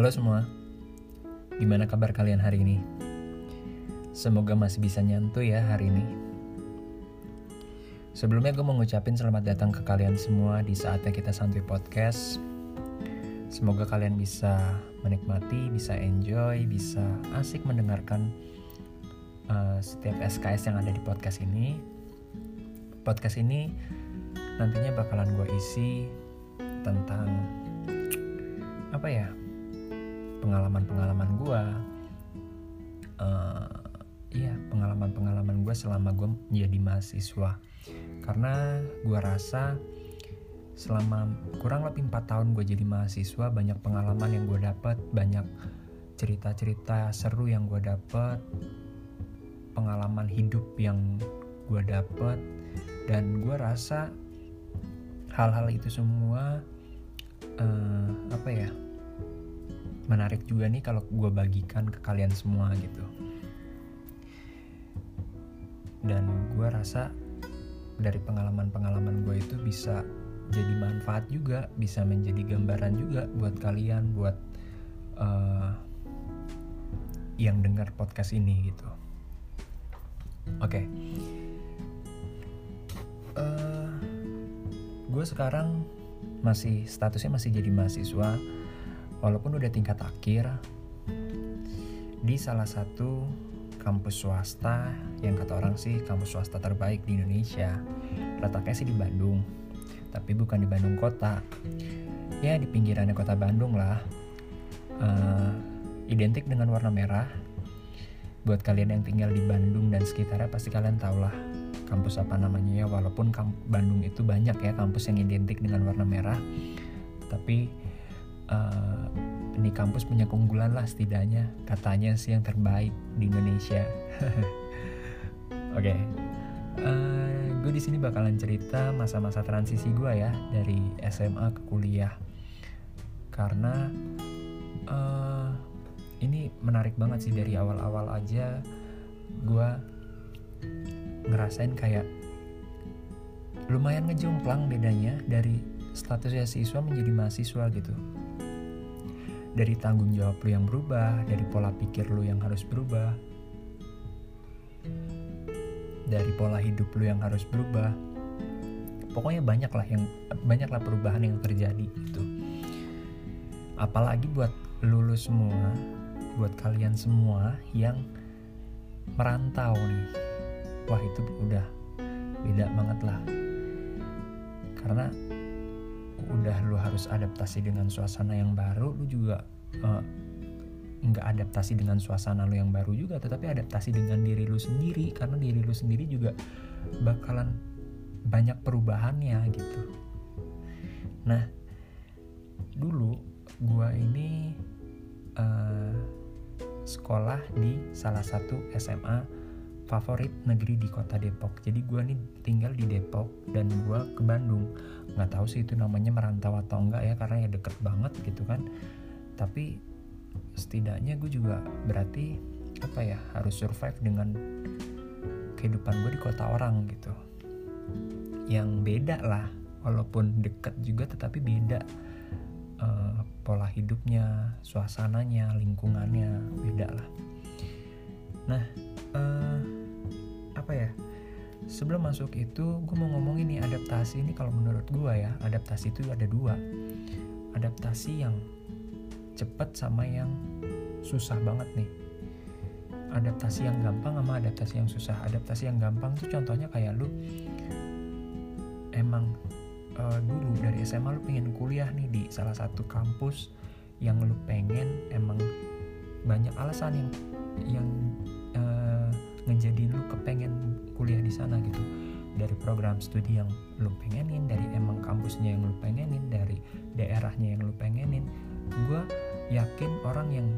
Halo semua, gimana kabar kalian hari ini? Semoga masih bisa nyantuy ya hari ini. Sebelumnya gue mau ngucapin selamat datang ke kalian semua di saatnya kita santuy podcast. Semoga kalian bisa menikmati, bisa enjoy, bisa asik mendengarkan uh, setiap SKS yang ada di podcast ini. Podcast ini nantinya bakalan gue isi tentang apa ya pengalaman-pengalaman gue uh, iya pengalaman-pengalaman gue selama gue menjadi mahasiswa. Karena gue rasa selama kurang lebih 4 tahun gue jadi mahasiswa banyak pengalaman yang gue dapat banyak cerita-cerita seru yang gue dapat pengalaman hidup yang gue dapat dan gue rasa hal-hal itu semua uh, apa ya menarik juga nih kalau gue bagikan ke kalian semua gitu. Dan gue rasa dari pengalaman-pengalaman gue itu bisa jadi manfaat juga bisa menjadi gambaran juga buat kalian buat uh, yang dengar podcast ini gitu. Oke. Okay. uh, eh, gue sekarang masih statusnya masih jadi mahasiswa walaupun udah tingkat akhir di salah satu kampus swasta yang kata orang sih kampus swasta terbaik di Indonesia letaknya sih di Bandung tapi bukan di Bandung kota. Ya di pinggirannya kota Bandung lah. Uh, identik dengan warna merah. Buat kalian yang tinggal di Bandung dan sekitarnya pasti kalian tau lah kampus apa namanya ya. Walaupun Bandung itu banyak ya kampus yang identik dengan warna merah tapi uh, ini kampus punya keunggulan lah setidaknya. Katanya sih yang terbaik di Indonesia. Oke. Okay. uh, eh, gue di sini bakalan cerita masa-masa transisi gue ya dari SMA ke kuliah. Karena uh, ini menarik banget sih dari awal-awal aja gue ngerasain kayak lumayan ngejomplang bedanya dari statusnya siswa menjadi mahasiswa gitu dari tanggung jawab lu yang berubah, dari pola pikir lu yang harus berubah, dari pola hidup lu yang harus berubah. Pokoknya banyak lah yang banyak lah perubahan yang terjadi itu. Apalagi buat lulus semua, buat kalian semua yang merantau nih. Wah, itu udah beda banget lah. Karena udah lu harus adaptasi dengan suasana yang baru lu juga uh, nggak adaptasi dengan suasana lu yang baru juga tetapi adaptasi dengan diri lu sendiri karena diri lu sendiri juga bakalan banyak perubahannya gitu. Nah dulu gua ini uh, sekolah di salah satu SMA favorit negeri di kota Depok. Jadi gue nih tinggal di Depok dan gue ke Bandung. Nggak tahu sih itu namanya merantau atau enggak ya karena ya deket banget gitu kan. Tapi setidaknya gue juga berarti apa ya harus survive dengan kehidupan gue di kota orang gitu. Yang beda lah walaupun deket juga tetapi beda uh, pola hidupnya suasananya lingkungannya beda lah. Nah uh, apa ya sebelum masuk itu gue mau ngomong ini adaptasi ini kalau menurut gue ya adaptasi itu ada dua. Adaptasi yang cepet sama yang susah banget nih. Adaptasi yang gampang sama adaptasi yang susah. Adaptasi yang gampang tuh contohnya kayak lu emang uh, dulu dari SMA lu pengen kuliah nih di salah satu kampus yang lu pengen emang banyak alasan yang yang ngejadiin kepengen kuliah di sana gitu. Dari program studi yang lu pengenin dari emang kampusnya yang lu pengenin dari daerahnya yang lu pengenin gue yakin orang yang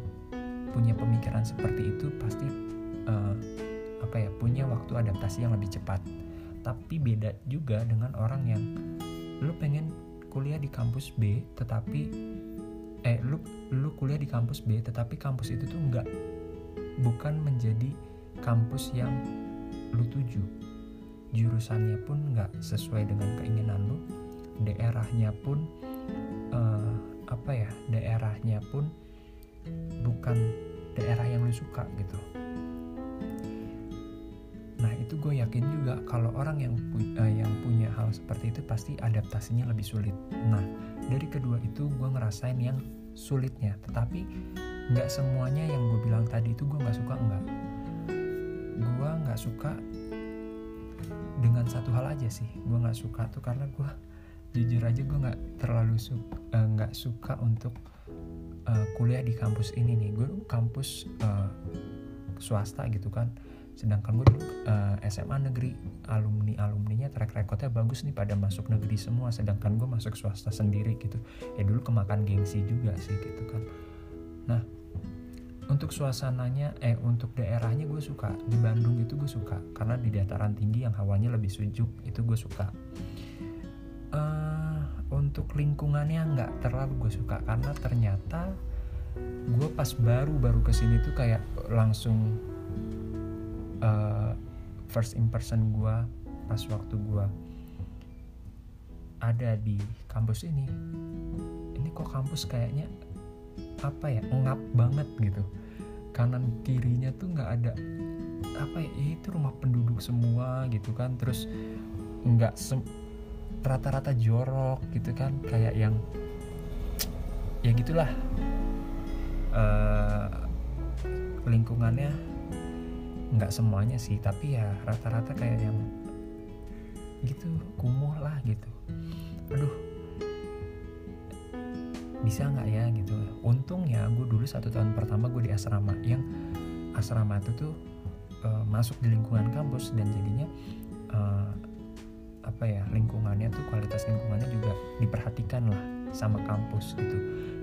punya pemikiran seperti itu pasti uh, apa ya punya waktu adaptasi yang lebih cepat. Tapi beda juga dengan orang yang lu pengen kuliah di kampus B tetapi eh lu lu kuliah di kampus B tetapi kampus itu tuh enggak bukan menjadi kampus yang lu tuju jurusannya pun nggak sesuai dengan keinginan lu. Daerahnya pun uh, apa ya daerahnya pun bukan daerah yang lu suka gitu. Nah itu gue yakin juga kalau orang yang pu uh, yang punya hal seperti itu pasti adaptasinya lebih sulit. Nah dari kedua itu gue ngerasain yang sulitnya tetapi nggak semuanya yang gue bilang tadi itu gue nggak suka enggak gue nggak suka dengan satu hal aja sih. Gue nggak suka tuh karena gue jujur aja gue nggak terlalu suka eh, nggak uh, suka untuk uh, kuliah di kampus ini nih. Gue kampus uh, swasta gitu kan. Sedangkan gue uh, SMA negeri alumni alumninya track recordnya bagus nih pada masuk negeri semua. Sedangkan gue masuk swasta sendiri gitu. Ya dulu kemakan gengsi juga sih gitu kan. Nah untuk suasananya eh untuk daerahnya gue suka. Di Bandung itu gue suka. Karena di dataran tinggi yang hawanya lebih sejuk itu gue suka. Uh, untuk lingkungannya nggak terlalu gue suka. Karena ternyata gue pas baru baru ke sini tuh kayak langsung uh, first impression gue pas waktu gue ada di kampus ini. Ini kok kampus kayaknya apa ya ngap banget gitu. Kanan kirinya tuh nggak ada apa ya itu rumah penduduk semua gitu kan. Terus nggak rata-rata jorok gitu kan kayak yang ya gitulah. Uh, lingkungannya nggak semuanya sih tapi ya rata-rata kayak yang gitu kumuh lah gitu. Aduh bisa nggak ya gitu? Untungnya gue dulu satu tahun pertama gue di asrama yang asrama itu tuh uh, masuk di lingkungan kampus dan jadinya uh, apa ya lingkungannya tuh kualitas lingkungannya juga diperhatikan lah sama kampus gitu.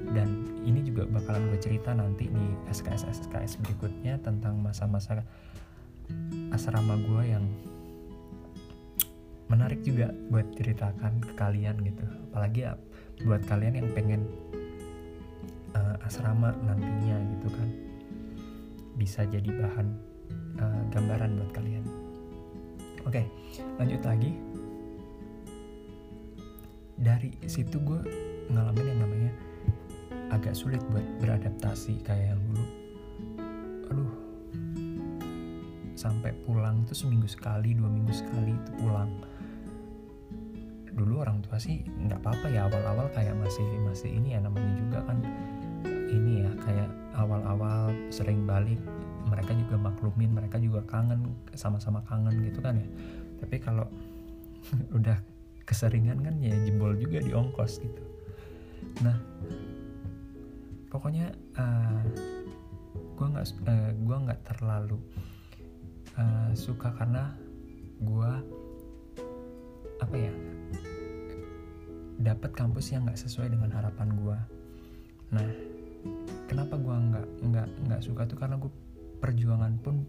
Dan ini juga bakalan gue cerita nanti di SKS SKS berikutnya tentang masa-masa asrama gue yang menarik juga buat ceritakan ke kalian gitu. Apalagi ya buat kalian yang pengen uh, asrama nantinya gitu kan bisa jadi bahan uh, gambaran buat kalian. Oke lanjut lagi. Dari situ gue ngalamin yang namanya agak sulit buat beradaptasi kayak yang dulu. Aduh sampai pulang tuh seminggu sekali dua minggu sekali itu pulang dulu orang tua sih nggak apa-apa ya awal-awal kayak masih masih ini ya namanya juga kan ini ya kayak awal-awal sering balik mereka juga maklumin mereka juga kangen sama-sama kangen gitu kan ya. Tapi kalau udah keseringan kan ya jebol juga di ongkos gitu. Nah pokoknya uh, eh, gue nggak uh, gua nggak terlalu uh, suka karena gue apa ya dapat kampus yang nggak sesuai dengan harapan gue nah kenapa gue nggak nggak nggak suka tuh? Karena gue perjuangan pun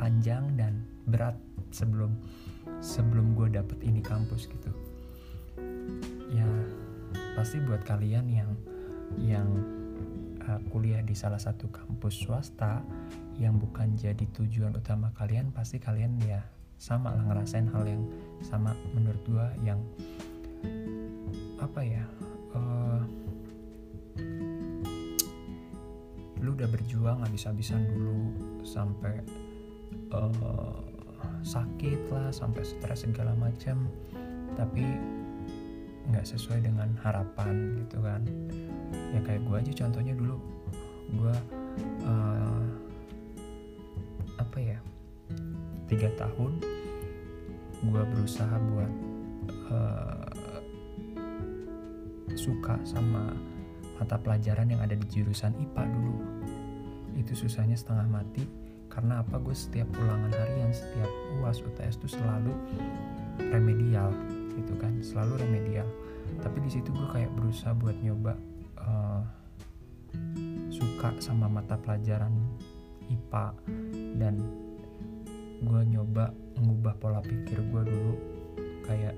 panjang dan berat sebelum sebelum gue dapet ini kampus gitu. Ya pasti buat kalian yang yang uh, kuliah di salah satu kampus swasta yang bukan jadi tujuan utama kalian pasti kalian ya sama lah ngerasain hal yang sama menurut gue yang apa ya uh, lu udah berjuang habis-habisan dulu sampai uh, sakit lah sampai stres segala macam tapi nggak sesuai dengan harapan gitu kan. Ya kayak gue aja contohnya dulu gue uh, apa ya tiga tahun gue berusaha buat uh, suka sama mata pelajaran yang ada di jurusan IPA dulu. Itu susahnya setengah mati karena apa? Gue setiap ulangan harian setiap uas UTS itu selalu remedial gitu kan? Selalu remedial. Tapi di situ gue kayak berusaha buat nyoba uh, suka sama mata pelajaran IPA dan gue nyoba ngubah pola pikir gue dulu kayak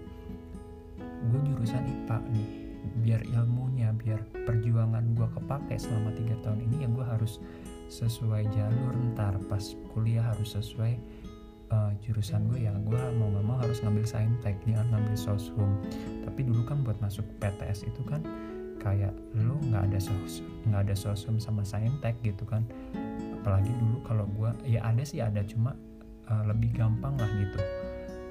gue jurusan IPA nih biar ilmunya biar perjuangan gue kepake selama tiga tahun ini ya gue harus sesuai jalur. Ntar pas kuliah harus sesuai uh, jurusan gue ya gue mau gak mau harus ngambil saintek jangan ngambil soshum. Tapi dulu kan buat masuk PTS itu kan kayak lu nggak ada sos nggak ada sosum sama saintek gitu kan. Apalagi dulu kalau gue ya ada sih ada cuma uh, lebih gampang lah gitu.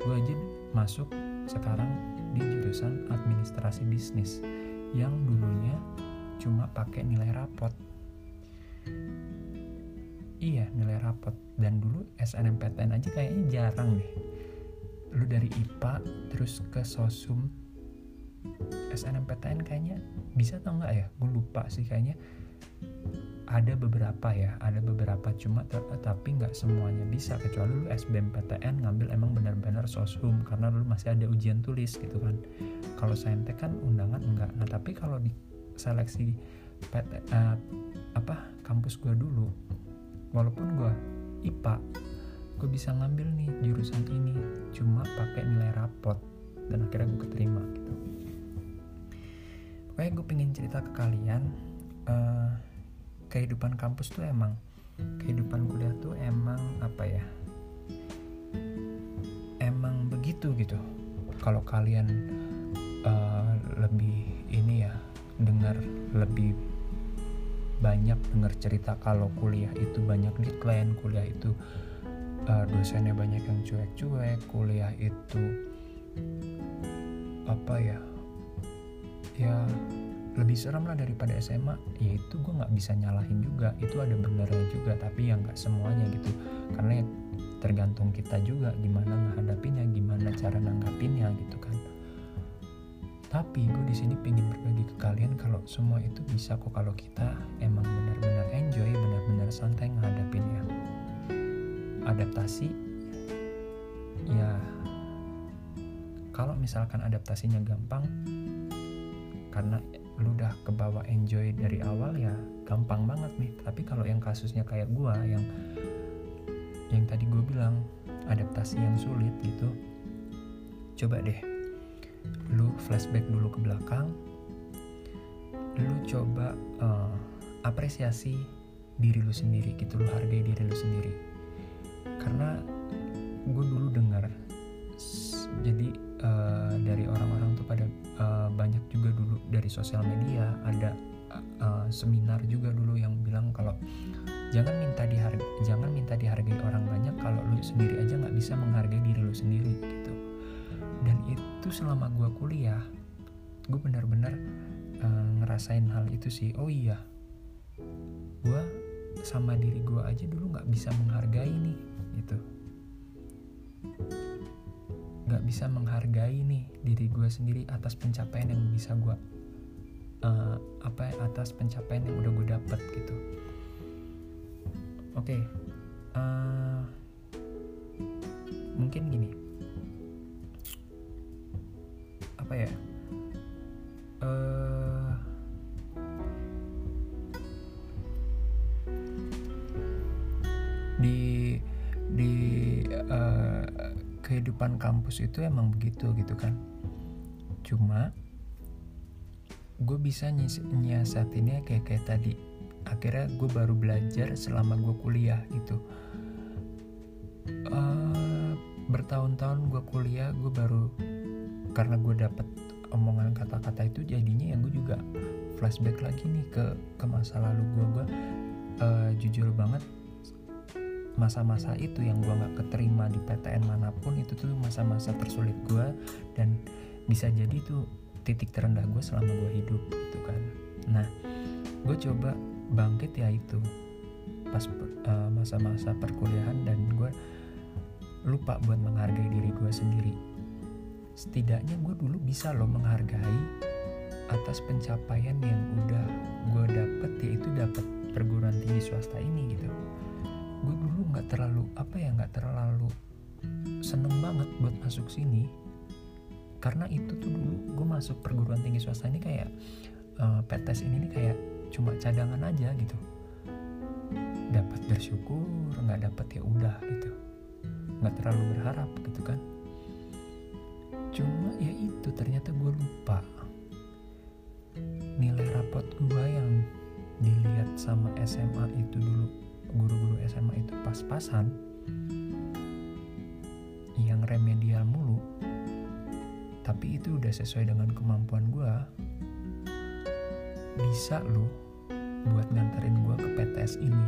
Gue aja masuk sekarang di jurusan administrasi bisnis yang dulunya cuma pakai nilai rapot. Iya nilai rapot. Dan dulu SNMPTN aja kayaknya jarang deh. Lu dari IPA terus ke sosum SNMPTN kayaknya bisa atau enggak ya? Gue lupa sih kayaknya ada beberapa ya ada beberapa cuma tapi nggak semuanya bisa kecuali lu SBMPTN ngambil emang benar-benar soshum karena lu masih ada ujian tulis gitu kan. Kalau saintek kan undangan enggak. Nah tapi kalau di seleksi PT, uh, eh, apa kampus gua dulu walaupun gua IPA gue bisa ngambil nih jurusan ini cuma pakai nilai rapot dan akhirnya gue keterima gitu. Pokoknya gue pengen cerita ke kalian uh, kehidupan kampus tuh emang kehidupan kuliah tuh emang apa ya? Emang begitu gitu. Kalau kalian uh, lebih ini ya dengar lebih banyak dengar cerita kalau kuliah itu banyak decline kuliah itu uh, dosennya banyak yang cuek-cuek kuliah itu apa ya? Ya lebih serem lah daripada SMA yaitu gue nggak bisa nyalahin juga. Itu ada benernya juga tapi ya nggak semuanya gitu. Karena ya tergantung kita juga gimana menghadapinya gimana cara nanggapinnya gitu kan. Tapi gue di sini pengen berbagi ke kalian kalau semua itu bisa kok kalau kita emang benar-benar enjoy benar-benar santai menghadapinnya adaptasi ya kalau misalkan adaptasinya gampang karena lu udah kebawa enjoy dari awal ya gampang banget nih. Tapi kalau yang kasusnya kayak gue yang yang tadi gue bilang adaptasi yang sulit gitu coba deh lu flashback dulu ke belakang lu coba uh, apresiasi diri lu sendiri gitu lu hargai diri lu sendiri. Karena sosial media ada uh, seminar juga dulu yang bilang kalau jangan minta dihargai jangan minta dihargai orang banyak kalau lu sendiri aja nggak bisa menghargai diri lu sendiri gitu. Dan itu selama gue kuliah gue benar-benar uh, ngerasain hal itu sih. Oh iya gue sama diri gue aja dulu nggak bisa menghargai nih gitu. Nggak bisa menghargai nih diri gue sendiri atas pencapaian yang bisa gue uh, apa ya, atas pencapaian yang udah gue dapet gitu. Oke okay. uh, eh, mungkin gini. Apa ya? Uh, di di kehidupan kampus itu emang begitu gitu kan. Cuma gue bisa nyiasatinnya kayak kayak tadi. Akhirnya gue baru belajar selama gue kuliah gitu. Uh, bertahun-tahun gue kuliah gue baru karena gue dapet omongan kata-kata itu jadinya yang gue juga flashback lagi nih ke ke masa lalu gue. Gue uh, jujur banget masa-masa itu yang gue nggak keterima di PTN mana pun itu tuh masa-masa tersulit gue. Dan bisa jadi tuh titik terendah gue selama gue hidup gitu kan. Nah gue coba bangkit ya itu. Pas uh, masa-masa perkuliahan dan gue lupa buat menghargai diri gue sendiri. Setidaknya gue dulu bisa loh menghargai atas pencapaian yang udah gue dapet yaitu dapat perguruan tinggi swasta ini gitu. Gue dulu nggak terlalu apa ya nggak terlalu seneng banget buat masuk sini karena itu tuh dulu gue masuk perguruan tinggi swasta ini kayak uh, eh, PTS ini nih kayak cuma cadangan aja gitu. Dapat bersyukur nggak dapat ya udah gitu. Nggak terlalu berharap gitu kan. Cuma ya itu ternyata gue lupa nilai rapot gue yang dilihat sama SMA itu dulu guru-guru SMA itu pas-pasan yang remedial mulu tapi itu udah sesuai dengan kemampuan gue bisa lo buat nganterin gue ke PTS ini.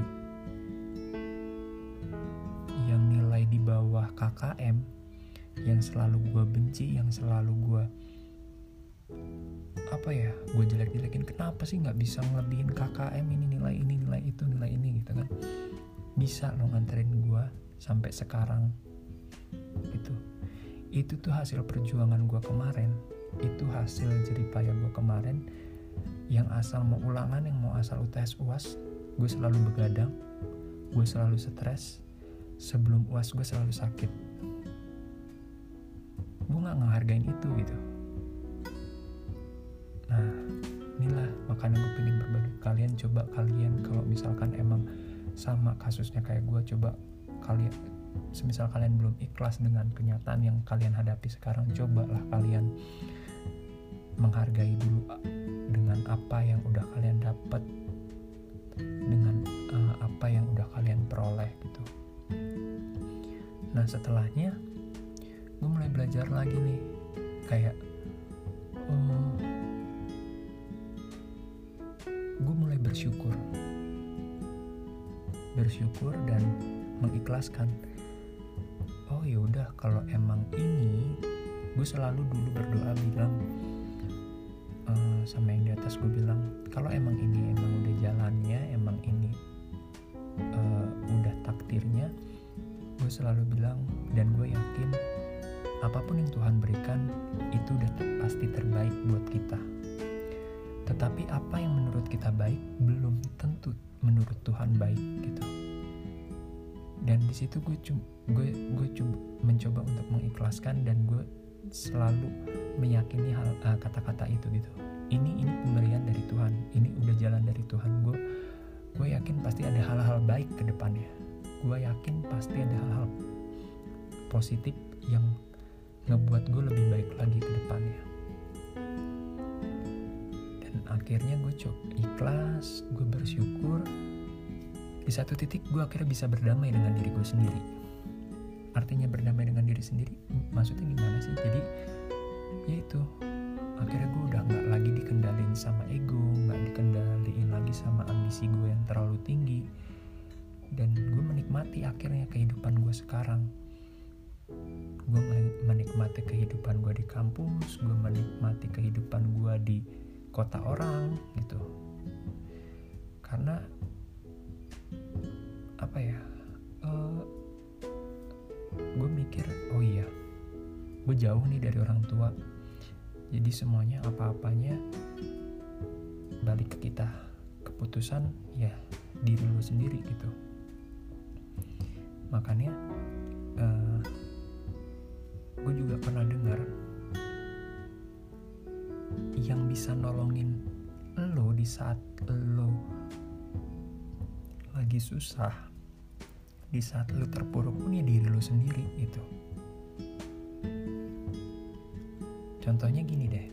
Yang nilai di bawah KKM yang selalu gue benci yang selalu gue apa ya gue jelek-jelekin. Kenapa sih nggak bisa ngelebihin KKM ini nilai ini nilai itu nilai ini gitu kan? Bisa lo nganterin gue sampai sekarang gitu itu tuh hasil perjuangan gue kemarin. Itu hasil jeripaya gue kemarin. Yang asal mau ulangan yang mau asal UTS UAS gue selalu begadang. Gue selalu stres. Sebelum UAS gue selalu sakit. Gue nggak ngehargain itu gitu. Nah inilah makanya gue pengen berbagi. Kalian coba kalian kalau misalkan emang sama kasusnya kayak gue coba kalian semisal kalian belum ikhlas dengan kenyataan yang kalian hadapi sekarang cobalah kalian menghargai dulu dengan apa yang udah kalian dapat dengan uh, apa yang udah kalian peroleh gitu. Nah setelahnya gue mulai belajar lagi nih kayak uh, gue mulai bersyukur. Bersyukur dan mengikhlaskan ya udah kalau emang ini gue selalu dulu berdoa bilang uh, sama yang di atas gue bilang kalau emang ini emang udah jalannya emang ini uh, udah takdirnya gue selalu bilang dan gue yakin apa pun yang Tuhan berikan itu udah pasti terbaik buat kita. Tetapi apa yang menurut kita baik belum tentu menurut Tuhan baik gitu dan di situ gue gue gue mencoba untuk mengikhlaskan dan gue selalu meyakini hal uh, kata-kata itu gitu. Ini ini pemberian dari Tuhan. Ini udah jalan dari Tuhan. Gue gue yakin pasti ada hal-hal baik ke depannya. Gue yakin pasti ada hal-hal positif yang ngebuat gue lebih baik lagi ke depannya. Dan akhirnya gue coba ikhlas gue bersyukur di satu titik gue akhirnya bisa berdamai dengan diri gue sendiri. Artinya berdamai dengan diri sendiri maksudnya gimana sih? Jadi ya itu. Akhirnya gue udah nggak lagi dikendalin sama ego nggak dikendaliin lagi sama ambisi gue yang terlalu tinggi. Dan gue menikmati akhirnya kehidupan gue sekarang. Gue menikmati kehidupan gue di kampus gue menikmati kehidupan gue di kota orang gitu. Karena apa ya uh, gue mikir oh iya gue jauh nih dari orang tua. Jadi semuanya apa-apanya balik ke kita keputusan ya diri lu sendiri gitu. Makanya uh, gue juga pernah dengar yang bisa nolongin lo di saat lo lagi susah di saat lu terpuruk pun ya diri lu sendiri gitu. Contohnya gini deh.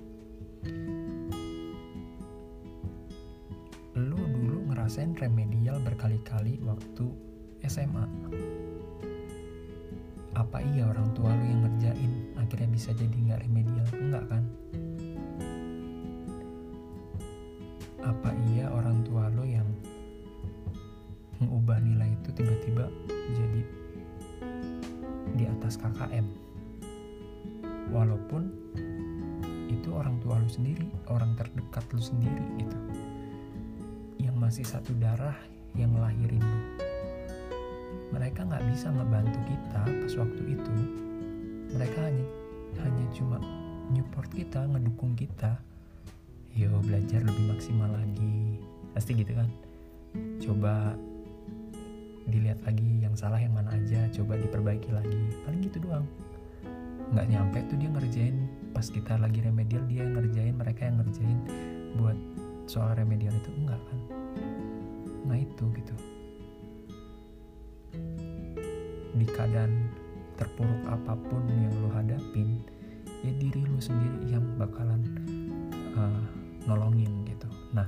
Lu dulu ngerasain remedial berkali-kali waktu SMA apa iya orang tua lu yang ngerjain akhirnya bisa jadi nggak remedial? Enggak kan? Apa iya tiba-tiba jadi di atas KKM walaupun itu orang tua lu sendiri orang terdekat lu sendiri gitu. Yang masih satu darah yang ngelahirin lu. Mereka nggak bisa ngebantu kita pas waktu itu. Mereka hanya hanya cuma nyupport kita ngedukung kita. Yo belajar lebih maksimal lagi. Pasti gitu kan? Coba dilihat lagi yang salah yang mana aja coba diperbaiki lagi. Paling gitu doang. Nggak nyampe tuh dia ngerjain pas kita lagi remedial dia ngerjain mereka yang ngerjain. Buat soal remedial itu enggak kan? Nah itu gitu. Di keadaan terpuruk apa pun yang lo hadapin ya diri lo sendiri yang bakalan uh, nolongin gitu. Nah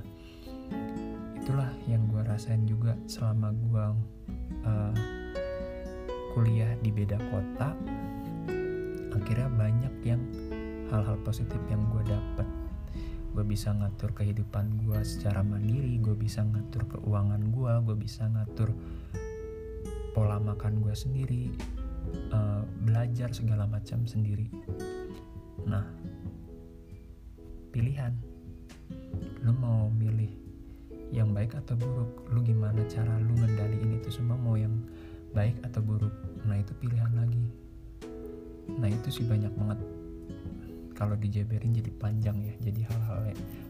itulah yang gue rasain juga selama gue uh, kuliah di beda kota akhirnya banyak yang hal-hal positif yang gue dapet. Gue bisa ngatur kehidupan gue secara mandiri gue bisa ngatur keuangan gue gue bisa ngatur pola makan gue sendiri uh, belajar segala macam sendiri. Nah pilihan. Lu mau milih yang baik atau buruk lu gimana cara lu ngendaliin itu semua mau yang baik atau buruk. Nah itu pilihan lagi. Nah itu sih banyak banget. Kalau dijabarin jadi panjang ya jadi hal-hal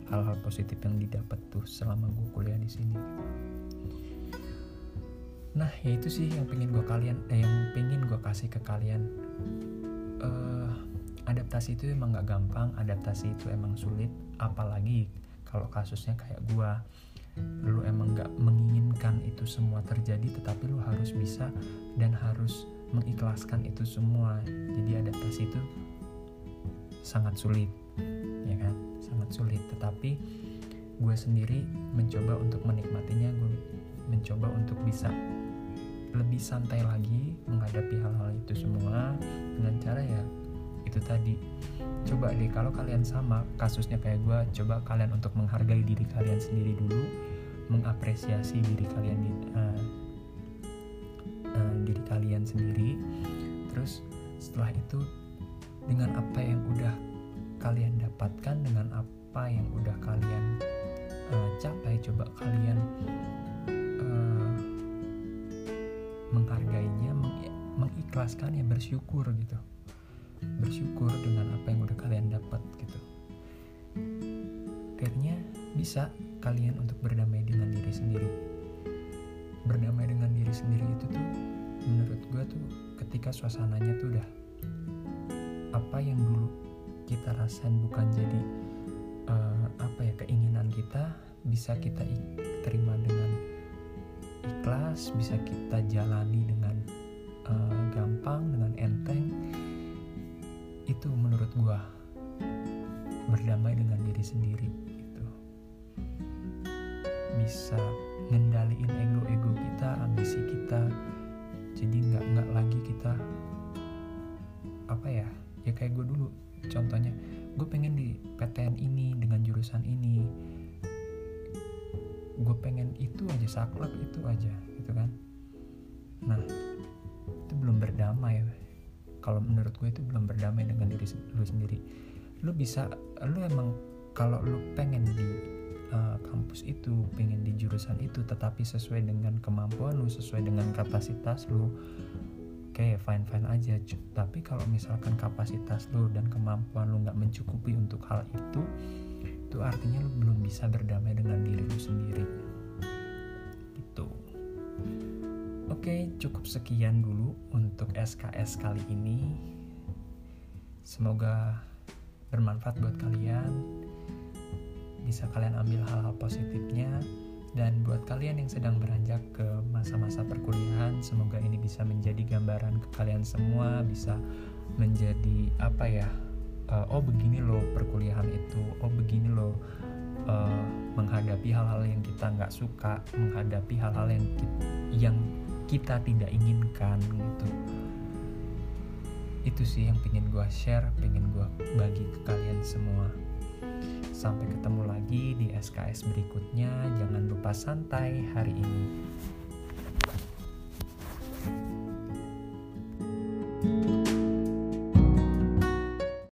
hal-hal positif yang didapat tuh selama gue kuliah di sini. Nah ya itu sih yang pengen gue kalian eh, yang pengen gue kasih ke kalian. Uh, adaptasi itu emang gak gampang adaptasi itu emang sulit. Apalagi kalau kasusnya kayak gue lu emang gak menginginkan itu semua terjadi tetapi lu harus bisa dan harus mengikhlaskan itu semua. Jadi adaptasi itu sangat sulit ya kan? Sangat sulit. Tetapi gue sendiri mencoba untuk menikmatinya gue mencoba untuk bisa lebih santai lagi menghadapi hal-hal itu semua dengan cara ya itu tadi. Coba deh kalau kalian sama kasusnya kayak gue coba kalian untuk menghargai diri kalian sendiri dulu mengapresiasi diri kalian uh, uh, diri kalian sendiri. Terus setelah itu dengan apa yang udah kalian dapatkan dengan apa yang udah kalian uh, capai coba kalian uh, menghargainya meng mengikhlaskan ya bersyukur gitu bersyukur dengan apa yang udah kalian dapat gitu. Akhirnya bisa kalian untuk berdamai dengan diri sendiri. Berdamai dengan diri sendiri itu tuh menurut gue tuh ketika suasananya tuh udah apa yang dulu kita rasain bukan jadi uh, apa ya keinginan kita bisa kita terima dengan ikhlas bisa kita jalani dengan itu menurut gua berdamai dengan diri sendiri itu bisa ngendaliin ego-ego kita ambisi kita jadi nggak nggak lagi kita apa ya ya kayak gue dulu. Contohnya gue pengen di PTN ini dengan jurusan ini. Gue pengen itu aja saklek itu aja gitu kan. Nah itu belum berdamai kalau menurut gue itu belum berdamai dengan diri lu sendiri. Lu bisa lu emang kalau lu pengen di uh, kampus itu pengen di jurusan itu tetapi sesuai dengan kemampuan lu sesuai dengan kapasitas lu oke fine fine aja tapi kalau misalkan kapasitas lo dan kemampuan lo nggak mencukupi untuk hal itu itu artinya lo belum bisa berdamai dengan diri lo sendiri oke cukup sekian dulu untuk SKS kali ini. Semoga bermanfaat buat kalian. Bisa kalian ambil hal-hal positifnya. Dan buat kalian yang sedang beranjak ke masa-masa perkuliahan, semoga ini bisa menjadi gambaran ke kalian semua, bisa menjadi apa ya? Uh, oh begini loh perkuliahan itu, oh begini loh uh, menghadapi hal-hal yang kita nggak suka, menghadapi hal-hal yang kita, yang kita tidak inginkan gitu. Itu sih yang pengen gue share, pengen gue bagi ke kalian semua. Sampai ketemu lagi di SKS berikutnya. Jangan lupa santai hari ini.